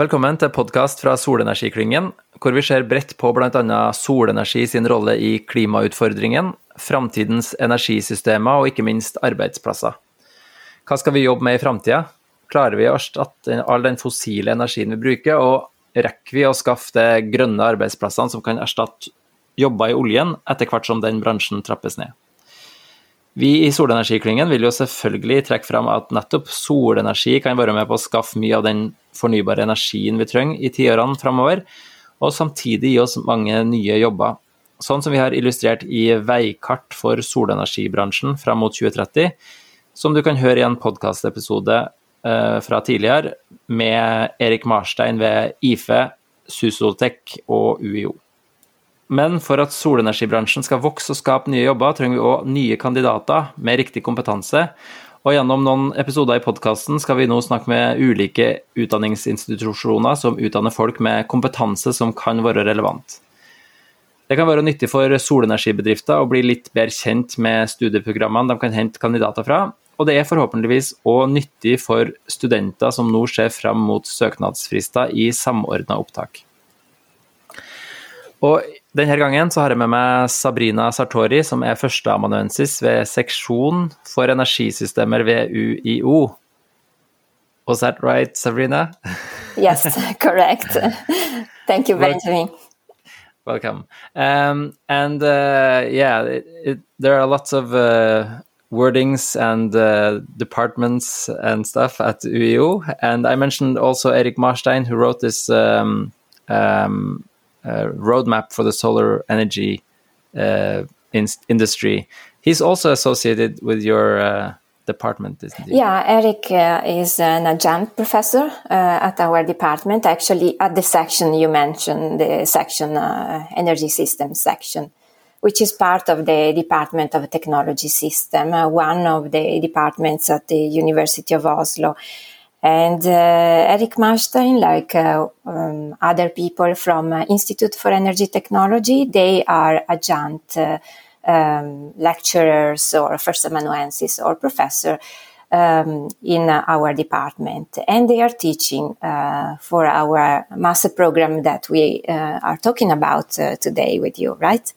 Velkommen til podkast fra Solenergiklyngen, hvor vi ser bredt på bl.a. solenergi sin rolle i klimautfordringen, framtidens energisystemer og ikke minst arbeidsplasser. Hva skal vi jobbe med i framtida? Klarer vi å erstatte all den fossile energien vi bruker, og rekker vi å skaffe de grønne arbeidsplassene som kan erstatte jobber i oljen, etter hvert som den bransjen trappes ned? Vi i Solenergiklyngen vil jo selvfølgelig trekke fram at nettopp solenergi kan være med på å skaffe mye av den fornybare energien vi trenger i tiårene framover, og samtidig gi oss mange nye jobber. Sånn som vi har illustrert i Veikart for solenergibransjen fram mot 2030, som du kan høre i en podkastepisode eh, fra tidligere med Erik Marstein ved IFE, Susoltech og UiO. Men for at solenergibransjen skal vokse og skape nye jobber, trenger vi òg nye kandidater med riktig kompetanse. Og gjennom noen episoder i podkasten skal vi nå snakke med ulike utdanningsinstitusjoner som utdanner folk med kompetanse som kan være relevant. Det kan være nyttig for solenergibedrifter å bli litt bedre kjent med studieprogrammene de kan hente kandidater fra, og det er forhåpentligvis òg nyttig for studenter som nå ser fram mot søknadsfrister i samordna opptak. Og denne gangen så har jeg med meg Sabrina Sartori, som er førsteamanuensis ved seksjon for energisystemer ved UiO. Was that right, Sabrina? yes, correct. Thank you, Benjamin. Welcome. Um, and uh, yeah, it, it, there are lots of uh, wordings and uh, departments and stuff at UiO. And I mentioned also Erik Marstein, who wrote this um, um, roadmap for the solar energy uh, in industry. He's also associated with your uh, department, isn't he? Yeah, Erik uh, is an adjunct professor uh, at our department, actually at the section you mentioned, the section uh, energy systems section, which is part of the Department of Technology System, one of the departments at the University of Oslo. And uh, Erik Marstein, like uh, um, other people from uh, Institute for Energy Technology, they are adjunct uh, um, lecturers or first amanuensis or professor um, in our department, and they are teaching uh, for our master program that we uh, are talking about today with you, right?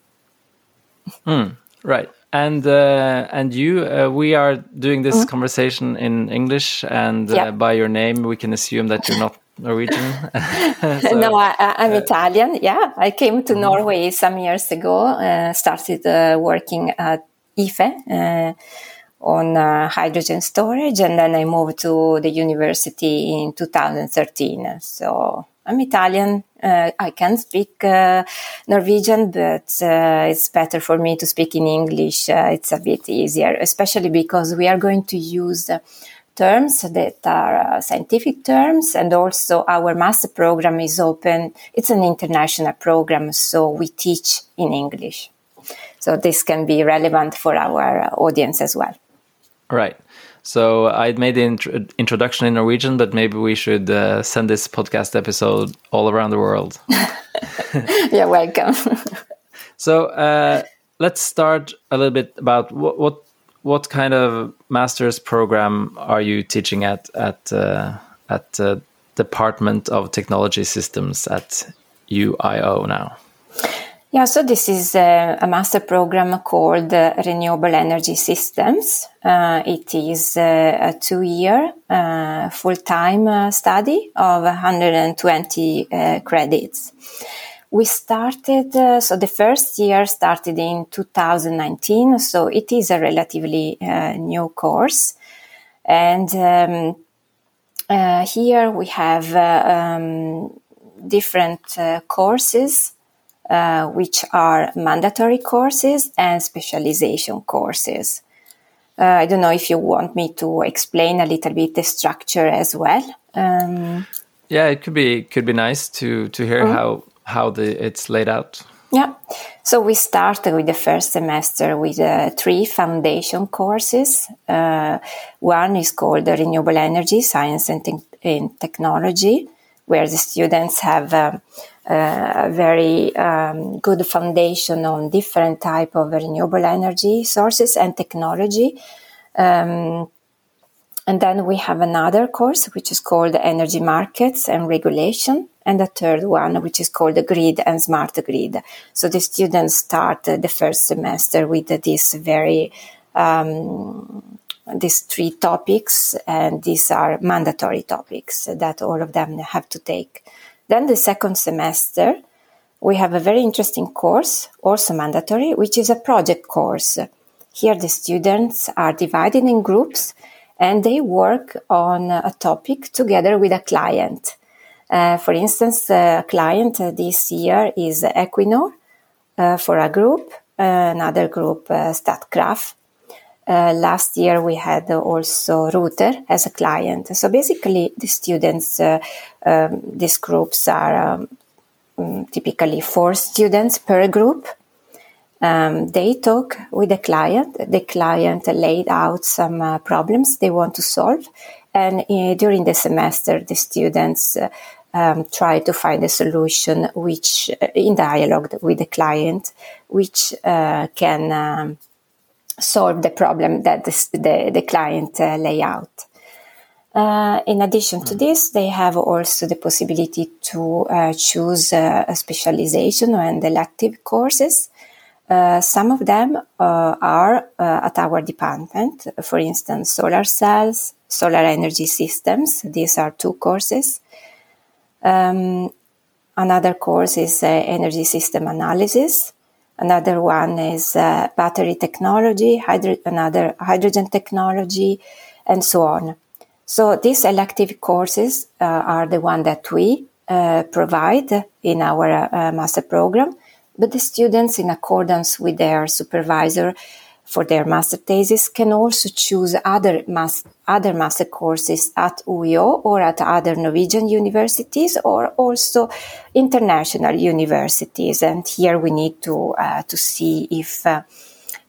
Mm, right and uh, and you uh, we are doing this mm. conversation in english and uh, by your name we can assume that you're not norwegian so, no I, am uh, italian yeah i came to mm. norway some years ago uh, started uh, working at ife on hydrogen storage and then i moved to the university in 2013 so I'm Italian. Uh, I can speak uh, Norwegian, but uh, it's better for me to speak in English. Uh, it's a bit easier, especially because we are going to use terms that are uh, scientific terms, and also our master program is open. It's an international program, so we teach in English. So this can be relevant for our audience as well. Right. So I made the int- introduction in Norwegian, but maybe we should uh, send this podcast episode all around the world. You're welcome. so uh, let's start a little bit about what, what what kind of master's program are you teaching at at uh, at uh, Department of Technology Systems at UIO now? Yeah, so this is a, a master program called uh, Renewable Energy Systems. Uh, it is uh, a two year uh, full time uh, study of 120 uh, credits. We started, so the first year started in 2019, so it is a relatively new course. And um, here we have um, different courses uh, which are mandatory courses and specialization courses. Uh, I don't know if you want me to explain a little bit the structure as well. Um, yeah, it could be could be nice to to hear mm-hmm. how how the it's laid out. Yeah, so we start with the first semester with uh, three foundation courses. Uh, one is called Renewable Energy Science and, Te- and Technology, where the students have uh, a very um, good foundation on different type of renewable energy sources and technology. Um, and then we have another course which is called Energy Markets and Regulation, and the third one which is called the Grid and Smart Grid. So the students start the first semester with this very um, these three topics, and these are mandatory topics that all of them have to take. Then the second semester, we have a very interesting course, also mandatory, which is a project course. Here the students are divided in groups and they work on a topic together with a client. Uh, for instance, a client this year is Equinor uh, for a group, another group, uh, Statkraft. Uh, last year we had also Ruter as a client. So basically, the students, uh, um, these groups are um, typically four students per group um, they talk with the client. The client laid out some uh, problems they want to solve, and uh, during the semester, the students uh, um, try to find a solution which, in dialogue with the client, which uh, can um, solve the problem that the, the, the client uh, lay out. Uh, in addition to this, they have also the possibility to uh, choose uh, a specialization and elective courses. Uh, some of them uh, are at our department, for instance, solar cells, solar energy systems. These are two courses. Um, another course is energy system analysis. Another one is uh, battery technology, hydro- another hydrogen technology, and so on. So these elective courses uh, are the one that we uh, provide in our uh, master program but the students, in accordance with their supervisor for their master thesis, can also choose other, mas- other master courses at UiO or at other Norwegian universities or also international universities. And here we need to, uh, to see if uh,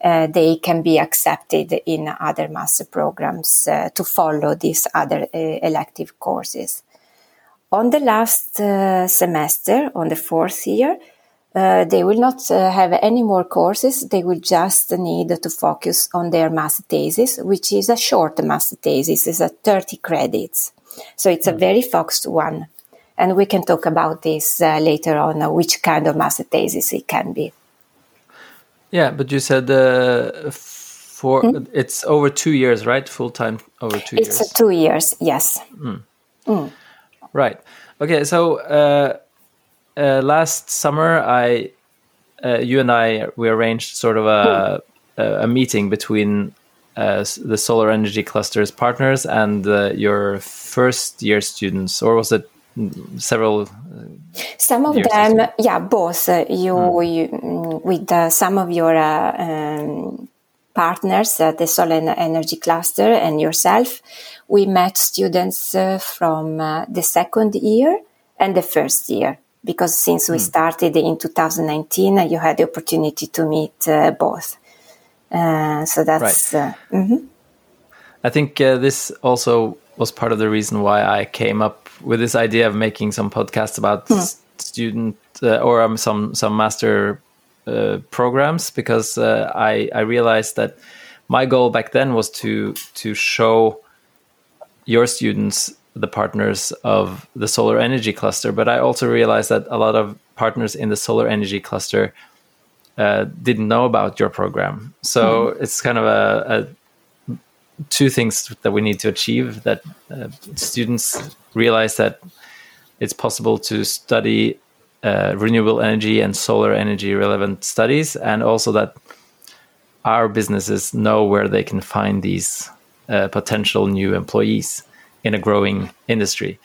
uh, they can be accepted in other master programs uh, to follow these other uh, elective courses. On the last uh, semester, on the fourth year, uh, they will not uh, have any more courses. They will just need to focus on their master thesis, which is a short master thesis. It's a 30 credits. So it's a hmm. very focused one. And we can talk about this uh, later on, uh, which kind of master thesis it can be. Yeah, but you said uh, for hmm? it's over two years, right? Full time over two it's years. It's two years, yes. Mm. Mm. Right. Okay, so uh, last summer, I, uh, you and I, we arranged sort of a a, meeting between uh, the solar energy clusters partners and uh, your first year students, or was it several? Uh, some of them, yeah, both. Uh, you, mm. you mm, with some of your um, partners, the solar energy cluster, and yourself. We met students from the second year and the first year because since we mm. started in 2019, you had the opportunity to meet uh, both. Uh, so that's. Right. Uh, mm-hmm. I think uh, this also was part of the reason why I came up with this idea of making some podcasts about mm. student uh, or um, some some master uh, programs because I I realized that my goal back then was to to show your students the partners of the solar energy cluster, but I also realized that a lot of partners in the solar energy cluster uh, didn't know about your program. So mm. it's kind of a, a, two things that we need to achieve: that uh, students realize that it's possible to study uh, renewable energy and solar energy relevant studies, and also that our businesses know where they can find these uh, potential new employees in a growing industry.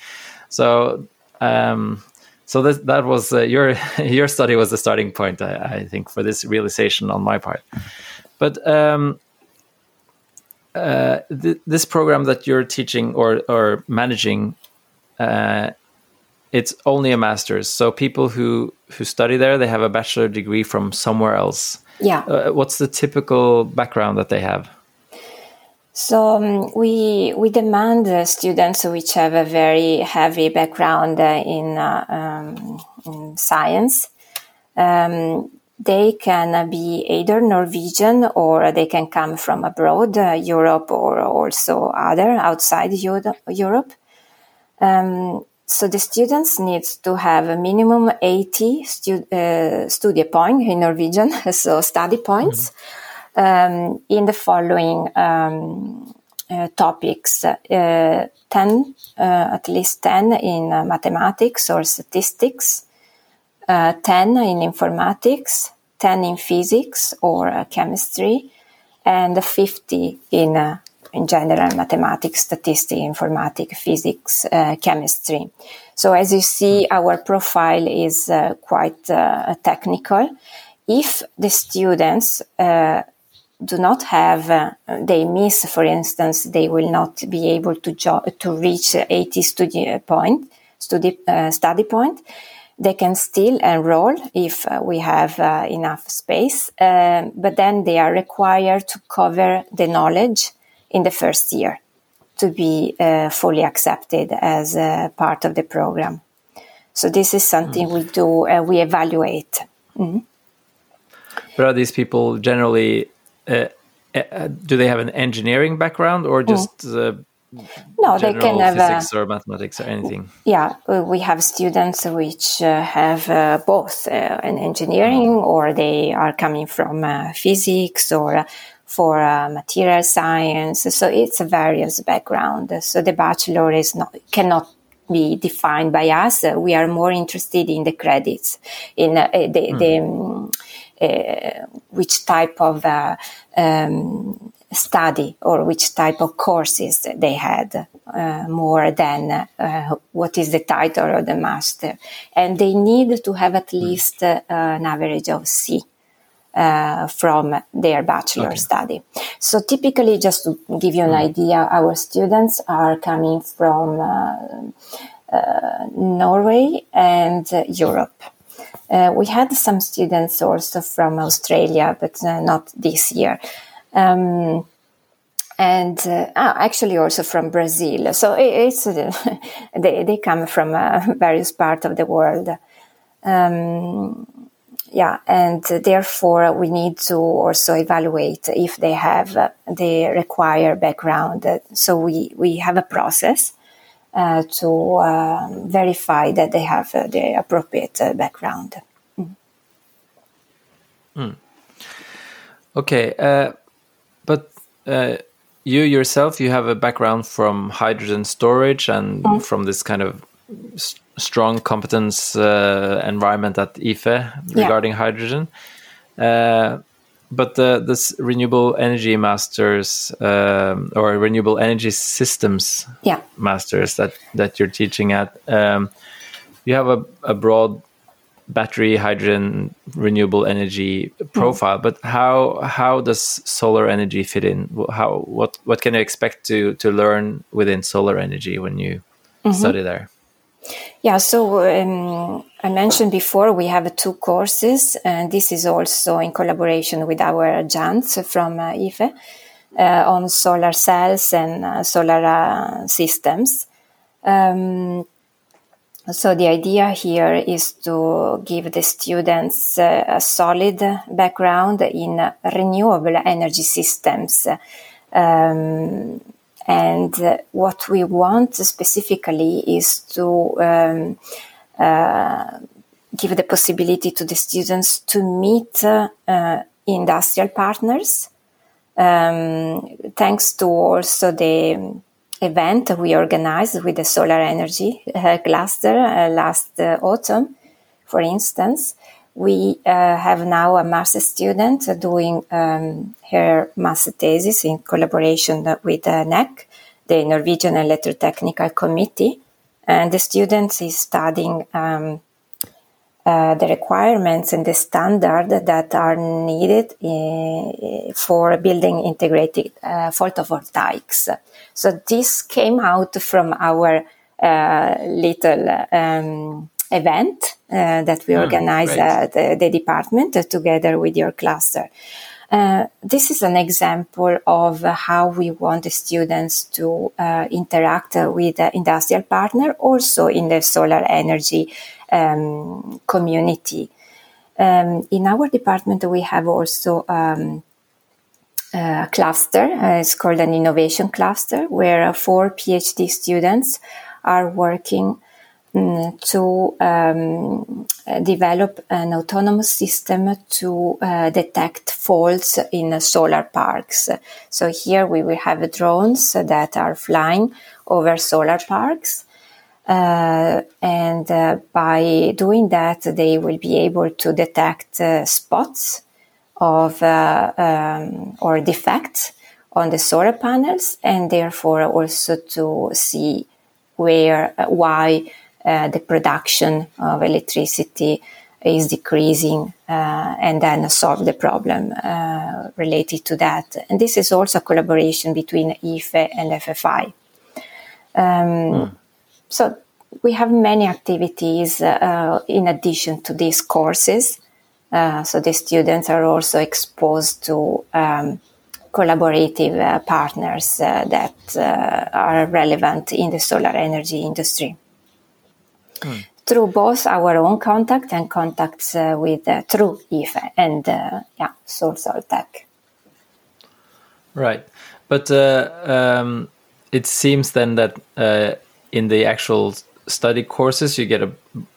So um, so that that was uh, your your study was the starting point, I, I, think, for this realization on my part. But um, uh, th this program that you're teaching or or managing, uh, it's only a master's. So people who who study there, they have a bachelor degree from somewhere else. Yeah. Uh, what's the typical background that they have? So um, we we demand uh, students which have a very heavy background uh, in, uh, um, in, science. Um, they can be either Norwegian or they can come from abroad, uh, Europe or also other outside Europe. Um, so the students need to have a minimum 80 stu- uh, study points in Norwegian, so study points, mm-hmm. Um, in the following um, uh, topics. Uh, 10, uh, at least 10 in uh, mathematics or statistics, 10 in informatics, 10 in physics or chemistry, and 50 in in general mathematics, statistics, informatics, physics, uh, chemistry. So as you see, our profile is uh, quite uh, technical. If the students uh, do not have, uh, they miss, for instance, they will not be able to jo- to reach 80 study point, study, uh, study point. They can still enroll if we have enough space, but then they are required to cover the knowledge in the first year to be uh, fully accepted as a part of the program. So this is something mm. we do, uh, we evaluate. Mm. But are these people generally, uh, uh do they have an engineering background or mm. just mm. no, they can have physics or mathematics or anything. Yeah, we have students which uh, have uh, both uh, an engineering, mm. or they are coming from uh, physics or for uh, material science. So it's a various background. So the bachelor is not cannot be defined by us. We are more interested in the credits, in uh, the, mm. the um, uh, which type of uh, um, study or which type of courses they had uh, more than uh, what is the title of the master. And they need to have at hmm. least uh, an average of C uh, from their bachelor okay. study. So typically, just to give you an mm. idea, our students are coming from uh, uh, Norway and Europe. Uh, we had some students also from Australia, but uh, not this year. Um, and uh, ah, actually also from Brazil. So it's they, they come from various parts of the world. Um, yeah, and therefore we need to also evaluate if they have uh, the required background. So we, we have a process uh, to uh, verify that they have uh, the appropriate uh, background. Mm. Mm. Okay, uh, but you yourself, you have a background from hydrogen storage and mm. from this kind of strong competence uh, environment at IFE regarding yeah. hydrogen. Uh, but the, this renewable energy masters um, or renewable energy systems yeah. masters that, that you're teaching at, um, you have a, a, broad battery, hydrogen, renewable energy profile. Mm. But how how does solar energy fit in? How what what can you expect to to learn within solar energy when you mm -hmm. study there? Yeah, so um, I mentioned before we have two courses, and this is also in collaboration with our adjuncts from uh, IFE uh, on solar cells and uh, solar uh, systems. Um, so the idea here is to give the students uh, a solid background in renewable energy systems. Um, and uh, what we want specifically is to um, uh, give the possibility to the students to meet uh, industrial partners. Um, thanks to also the event we organized with the solar energy uh, cluster uh, last uh, autumn, for instance, we uh, have now a master student doing um, her master thesis in collaboration with uh, NEC, the Norwegian Electrotechnical Committee. And the student is studying um, uh, the requirements and the standard that are needed in, for building integrated uh, photovoltaics. So this came out from our uh, little um, event uh, that we mm, organize at the, the, department uh, together with your cluster. Uh, this is an example of how we want the students to uh, interact with the industrial partner, also in the solar energy um, community. Um, in our department, we have also um, a cluster. Uh, it's called an innovation cluster, where four PhD students are working to um, develop an autonomous system to uh, detect faults in solar parks. So here we will have drones that are flying over solar parks. Uh, and uh, by doing that, they will be able to detect uh, spots of uh, um, or defects on the solar panels, and therefore also to see where uh, why the production of electricity is decreasing uh, and then solve the problem uh, related to that. And this is also a collaboration between IFE and FFI. Um, mm. So we have many activities uh, in addition to these courses. Uh, so the students are also exposed to um, collaborative uh, partners uh, that uh, are relevant in the solar energy industry. Mm. Through both our own contact and contacts uh, with through IFE and yeah, Tech. Right, but um, it seems then that in the actual study courses, you get a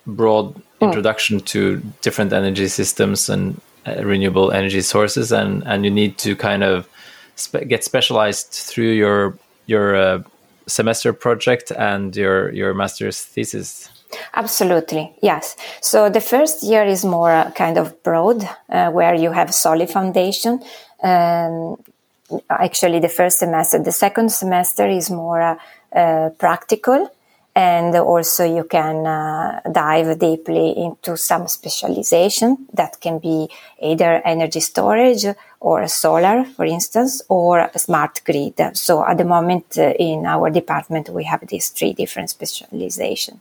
broad mm. introduction to different energy systems and uh, renewable energy sources, and and you need to kind of spe get specialized through your your uh, semester project and your your master's thesis. Absolutely, yes. So the first year is more uh, kind of broad, uh, where you have solid foundation. Um, actually, the first semester. The second semester is more uh, uh practical and also you can uh, dive deeply into some specialization that can be either energy storage or solar for instance or smart grid so at the moment uh, in our department we have these three different specialization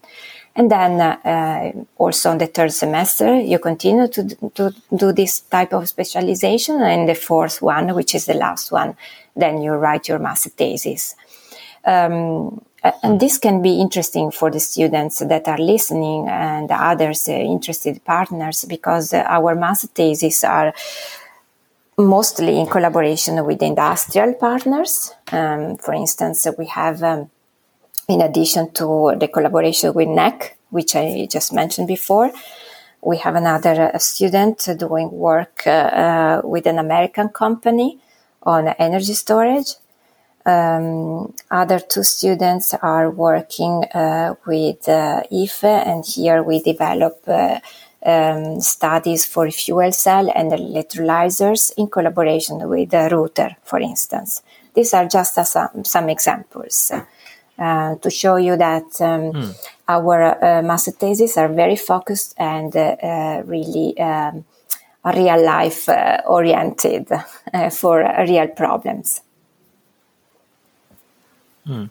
and then uh, also in the third semester you continue to, to do this type of specialization and the fourth one which is the last one then you write your master thesis um, and this can be interesting for the students that are listening and others uh, interested partners because uh, our master theses are mostly in collaboration with industrial partners. Um, for instance, we have, um, in addition to the collaboration with NEC, which I just mentioned before, we have another uh, student doing work uh, uh, with an American company on energy storage. Um, other two students are working uh, with uh, IFE, and here we develop uh, um, studies for fuel cell and electrolyzers in collaboration with the Ruter, for instance. These are just some, some examples uh, to show you that um, mm. our uh, master theses are very focused and uh, really um, real life oriented for real problems. Mm.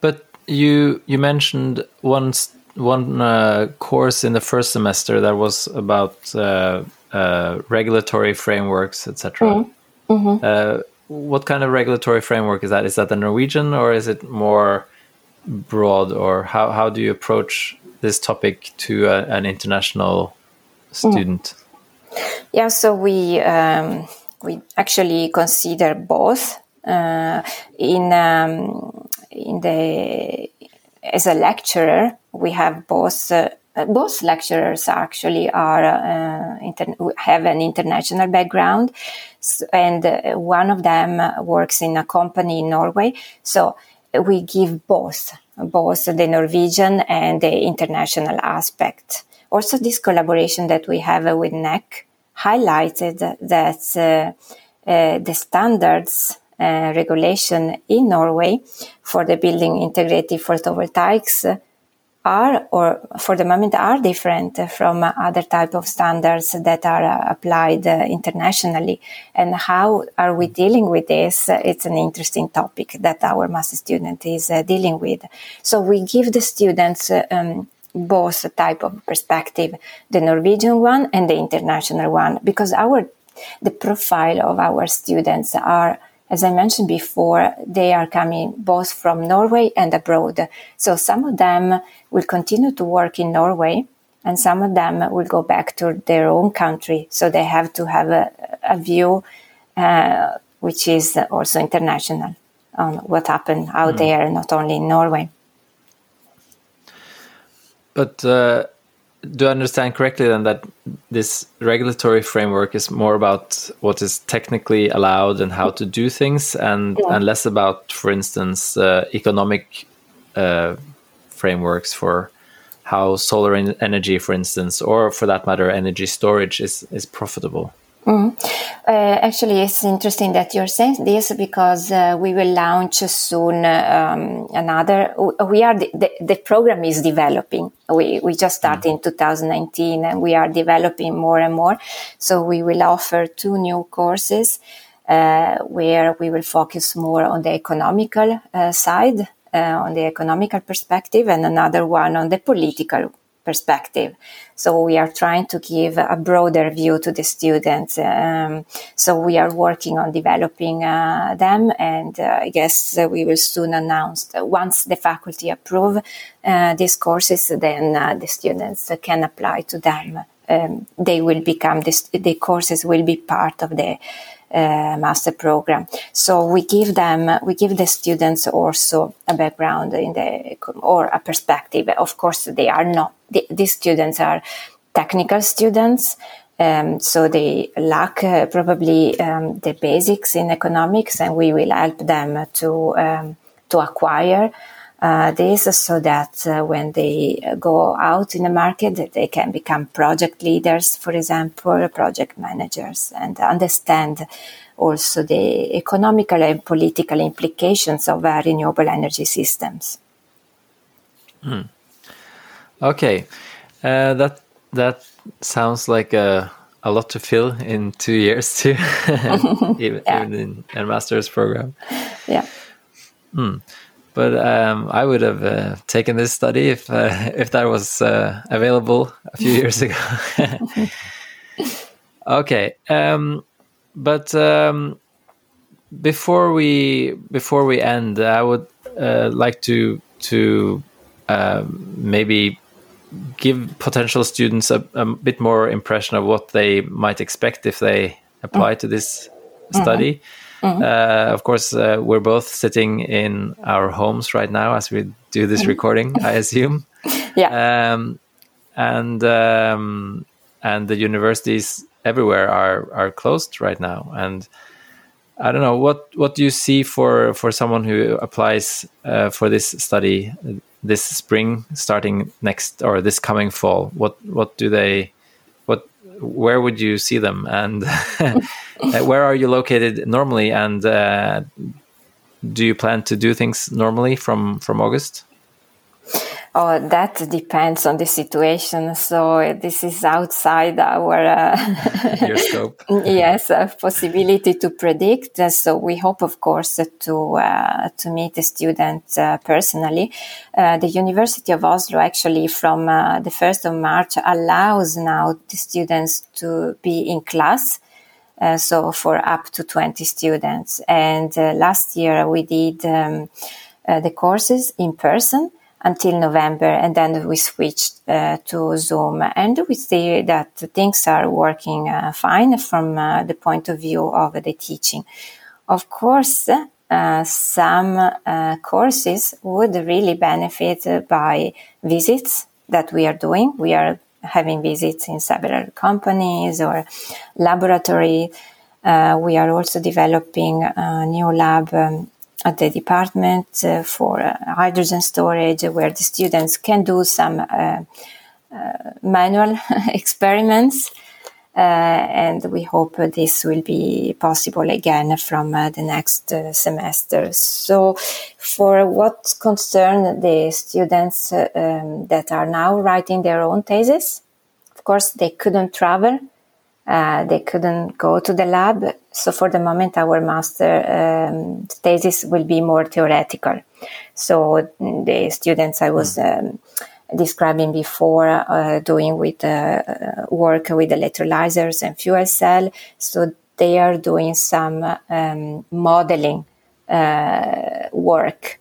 But you you mentioned one one uh, course in the first semester that was about uh, uh, regulatory frameworks, etc. Mm. Mm-hmm. Uh, what kind of regulatory framework is that? Is that the Norwegian or is it more broad? Or how how do you approach this topic to a, an international student? Yeah, so we um, we actually consider both uh, in um, in the as a lecturer, we have both. Uh, both lecturers actually are uh, inter- have an international background, and one of them works in a company in Norway. So we give both, both the Norwegian and the international aspect. Also, this collaboration that we have with NEC highlighted that uh, uh, the standards uh, regulation in Norway for the building integrated photovoltaics are or for the moment are different from other type of standards that are uh, applied uh, internationally. And how are we dealing with this? It's an interesting topic that our master student is uh, dealing with. So we give the students um, both type of perspective the norwegian one and the international one because our the profile of our students are as I mentioned before, they are coming both from Norway and abroad. So some of them will continue to work in Norway and some of them will go back to their own country. So they have to have a, a view uh, which is also international on what happened out mm. there, not only in Norway. But uh, do I understand correctly then that this regulatory framework is more about what is technically allowed and how to do things, and yeah. and less about, for instance, uh, economic uh, frameworks for how solar energy, for instance, or for that matter, energy storage is is profitable? Mm. Uh, actually, it's interesting that you're saying this because uh, we will launch soon um, another. We are the, the, the, program is developing. We we just started mm. in 2019, and we are developing more and more. So we will offer two new courses uh, where we will focus more on the economical uh, side, uh, on the economical perspective, and another one on the political perspective. So we are trying to give a broader view to the students. Um, so we are working on developing uh, them, and uh, I guess we will soon announce once the faculty approve uh, these courses, then uh, the students can apply to them. Um, they will become this, the courses will be part of the uh, master program. So we give them, we give the students also a background in the, or a perspective. Of course, they are not, the, these students are technical students. Um, so they lack uh, probably um, the basics in economics, and we will help them to um, to acquire uh, this so that uh, when they go out in the market, they can become project leaders, for example, project managers, and understand also the economical and political implications of renewable energy systems. Mm. Okay, uh, that that sounds like a a lot to fill in two years too, even, yeah. even in a master's program. Yeah. Mm. But um, I would have uh, taken this study if uh, if that was uh, available a few years ago. okay, um, but um, before we before we end, I would uh, like to to um, maybe give potential students a, a, bit more impression of what they might expect if they apply mm. to this study. Mm. Mm-hmm. Uh, of course, uh, we're both sitting in our homes right now as we do this mm-hmm. recording. I assume. yeah. Um, and um, and the universities everywhere are are closed right now. And I don't know what what do you see for for someone who applies uh, for this study this spring, starting next or this coming fall. What what do they what where would you see them and Uh, where are you located normally, and uh, do you plan to do things normally from from August? Oh, that depends on the situation. So this is outside our uh, your scope. yes, a possibility to predict. So we hope, of course, to uh, to meet the student uh, personally. Uh, the University of Oslo actually, from uh, the first of March, allows now the students to be in class uh, so for up to 20 students. And uh, last year we did um, uh, the courses in person until November, and then we switched uh, to Zoom. And we see that things are working uh, fine from uh, the point of view of the teaching. Of course, some courses would really benefit by visits that we are doing. We are having visits in several companies or laboratory. Uh, we are also developing a new lab um, at the department uh, for uh, hydrogen storage where the students can do some uh, uh, manual experiments uh, and we hope this will be possible again from uh, the next uh, semester. So, for what concern the students um, that are now writing their own thesis, of course they couldn't travel. Uh, they couldn't go to the lab. So for the moment, our master um, thesis will be more theoretical. So the students I was mm. um, describing before, uh, doing with uh, work with electrolyzers and fuel cell. So they are doing some um, modeling uh, work,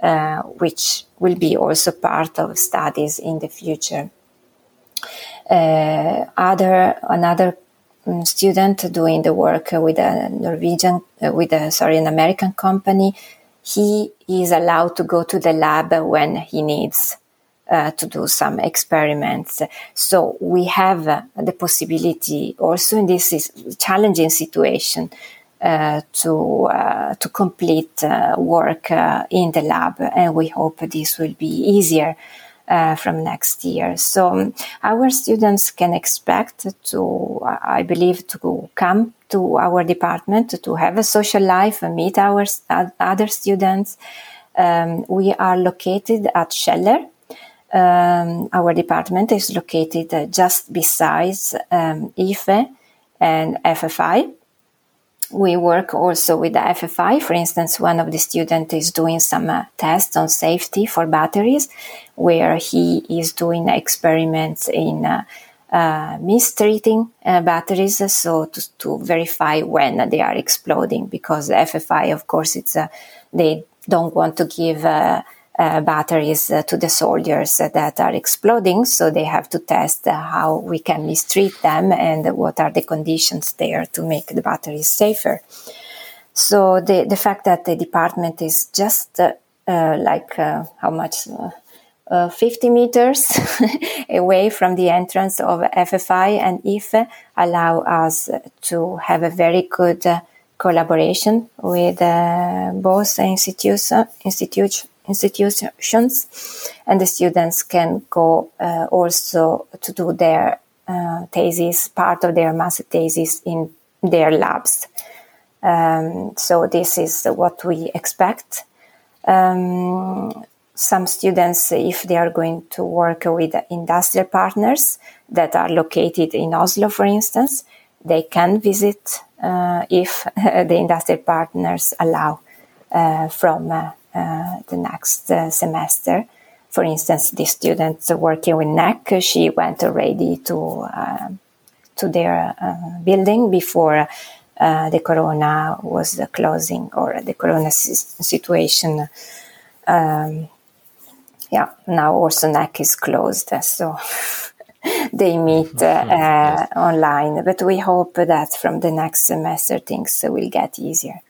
uh, which will be also part of studies in the future. Uh, other another student doing the work with a Norwegian, uh, with a sorry, an American company, he is allowed to go to the lab when he needs. Uh, to do some experiments. So we have uh, the possibility also in this challenging situation uh, to uh, to complete uh, work in the lab, and we hope this will be easier from next year. So um, our students can expect to, I believe, to come to our department to have a social life, and meet our other students. Um, we are located at Kjeller. Um, our department is located uh, just besides um, IFE and FFI we work also with the FFI. For instance, one of the students is doing some uh, tests on safety for batteries, where he is doing experiments in uh, uh, mistreating uh, batteries, so to, to, verify when they are exploding. Because FFI, of course, it's uh, they don't want to give uh, uh, batteries uh, to the soldiers that are exploding. So they have to test uh, how we can mistreat them and what are the conditions there to make the batteries safer. So the, the fact that the department is just uh, uh, like how much? 50 meters away from the entrance of FFI and IFE allow us to have a very good collaboration with both institutes, institutions, and the students can go uh, also to do their uh, thesis, part of their master thesis in their labs. Um, so this is what we expect. Um, some students, if they are going to work with industrial partners that are located in Oslo, for instance, they can visit uh, if the industrial partners allow uh, from uh, uh, the next uh, semester. For instance, the students working with NEC, she went already to uh, to their building before the corona was closing or the corona situation. Um, yeah, now also NEC is closed, so they meet uh, uh, online. But we hope that from the next semester things will get easier.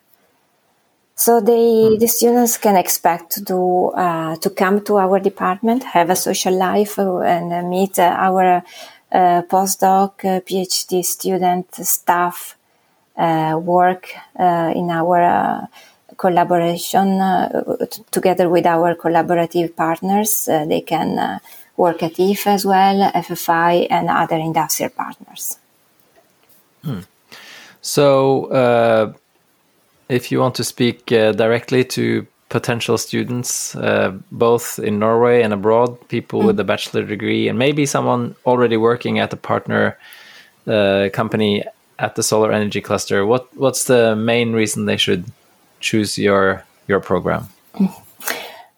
So they, hmm. the students can expect to do, uh, to come to our department, have a social life, uh, and uh, meet uh, our uh, postdoc, uh, PhD student, staff, work in our collaboration t- together with our collaborative partners. they can work at IFE as well, FFI, and other industrial partners. Hmm. So if you want to speak uh, directly to potential students, uh, both in Norway and abroad, people mm. with a bachelor degree, and maybe someone already working at a partner uh, company at the solar energy cluster, what what's the main reason they should choose your your program?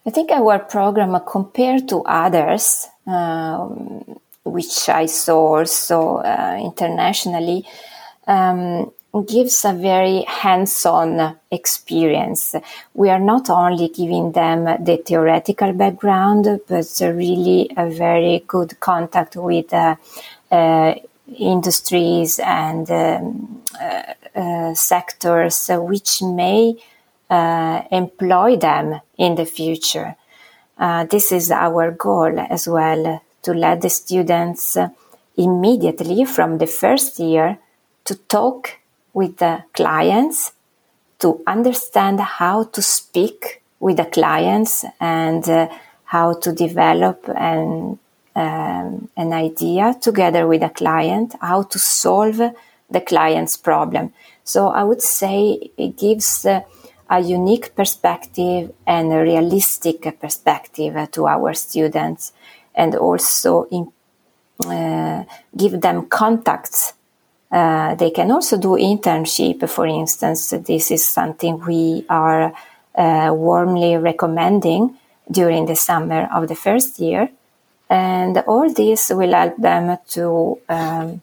I think our program, uh, compared to others, um, which I saw also uh, internationally. Um, gives a very hands-on experience. We are not only giving them the theoretical background, but really a very good contact with uh, uh, industries and um, uh, uh sectors which may uh, employ them in the future. Uh, this is our goal as well to let the students immediately from the first year to talk with the clients to understand how to speak with the clients and uh, how to develop an, um, an idea together with a client, how to solve the client's problem. So I would say it gives uh, a unique perspective and a realistic perspective to our students and also in, uh, give them contacts uh, they can also do internship, for instance. This is something we are uh, warmly recommending during the summer of the first year. And all this will help them to um,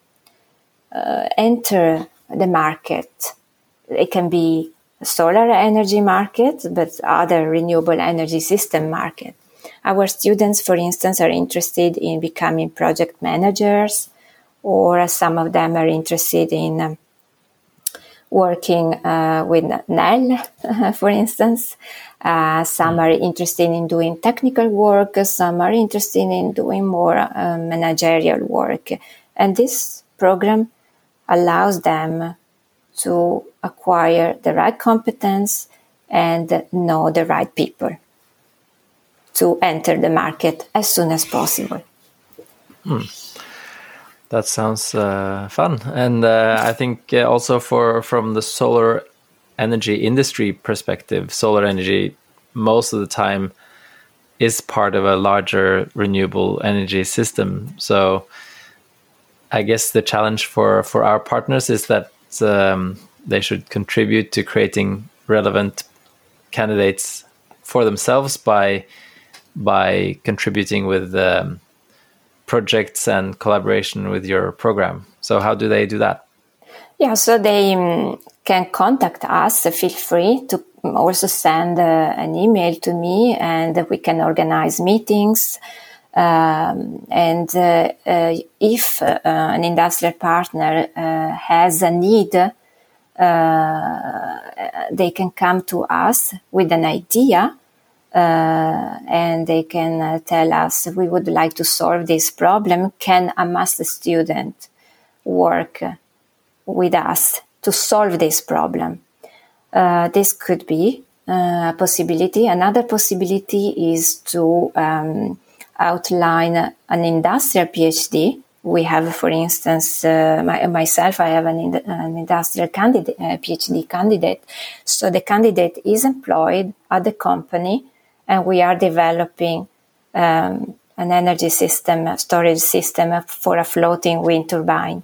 uh, enter the market. It can be solar energy market, but other renewable energy system market. our students, for instance, are interested in becoming project managers, or some of them are interested in um, working uh, with Nel, for instance. Uh, some are interested in doing technical work, some are interested in doing more uh, managerial work. And this program allows them to acquire the right competence and know the right people to enter the market as soon as possible. Hmm. That sounds uh, fun, and uh, I think uh, also for from the solar energy industry perspective, solar energy most of the time is part of a larger renewable energy system. So, I guess the challenge for for our partners is that um, they should contribute to creating relevant candidates for themselves by by contributing with um, projects and collaboration with your program. So how do they do that? Yeah, so they um, can contact us. Feel free to also send uh, an email to me, and we can organize meetings. Um, and uh, uh, if uh, an industrial partner uh, has a need, uh, they can come to us with an idea uh, and they can uh, tell us we would like to solve this problem. Can a master student work with us to solve this problem? Uh, this could be uh, a possibility. Another possibility is to um, outline an industrial PhD. We have, for instance, uh, my, myself, I have an, an industrial candidate, uh, PhD candidate. So the candidate is employed at the company and we are developing um, an energy system, a storage system for a floating wind turbine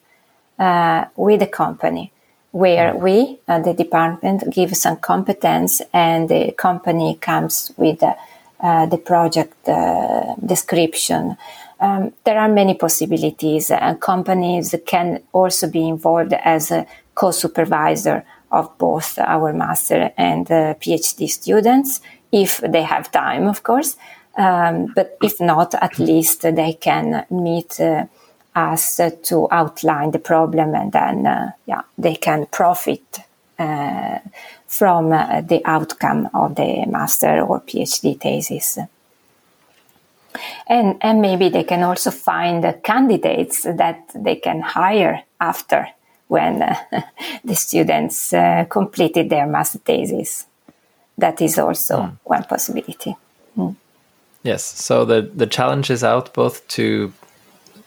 uh, with the company, where we, uh, the department, give some competence and the company comes with uh, the project uh, description. Um, there are many possibilities, and companies can also be involved as a co-supervisor of both our master and uh, PhD students if they have time, of course. Um, but if not, at least they can meet uh, us to outline the problem and then, uh, yeah, they can profit uh, from uh, the outcome of the master or PhD thesis. And, and maybe they can also find candidates that they can hire after when uh, the students uh, completed their master thesis that is also mm. one possibility. Mm. Yes, so the the challenge is out both to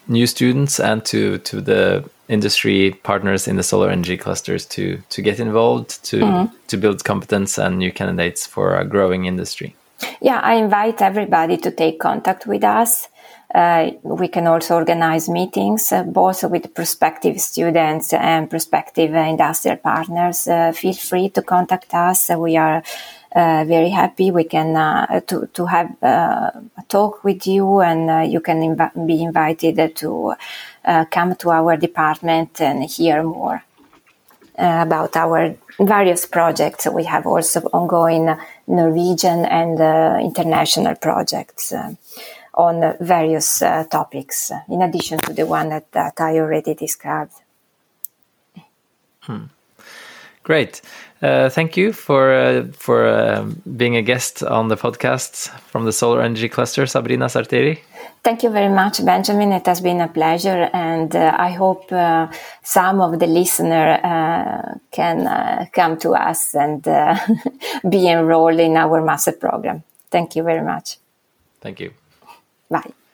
new students and to to the industry partners in the solar energy clusters to to get involved to mm. to build competence and new candidates for a growing industry. Yeah, I invite everybody to take contact with us. Uh, we can also organize meetings, uh, both with prospective students and prospective industrial partners. Uh, feel free to contact us. We are very happy we can uh, to to have uh, a talk with you, and you can inv- be invited to come to our department and hear more about our various projects. We have also ongoing Norwegian and international projects on various uh, topics, in addition to the one that, that I already described. Hmm. Great. Uh, thank you for uh, for uh, being a guest on the podcast from the Solar Energy Cluster, Sabrina Sartori. Thank you very much, Benjamin. It has been a pleasure, and uh, I hope uh, some of the listener uh, can come to us and be enrolled in our master program. Thank you very much. Thank you. Bye.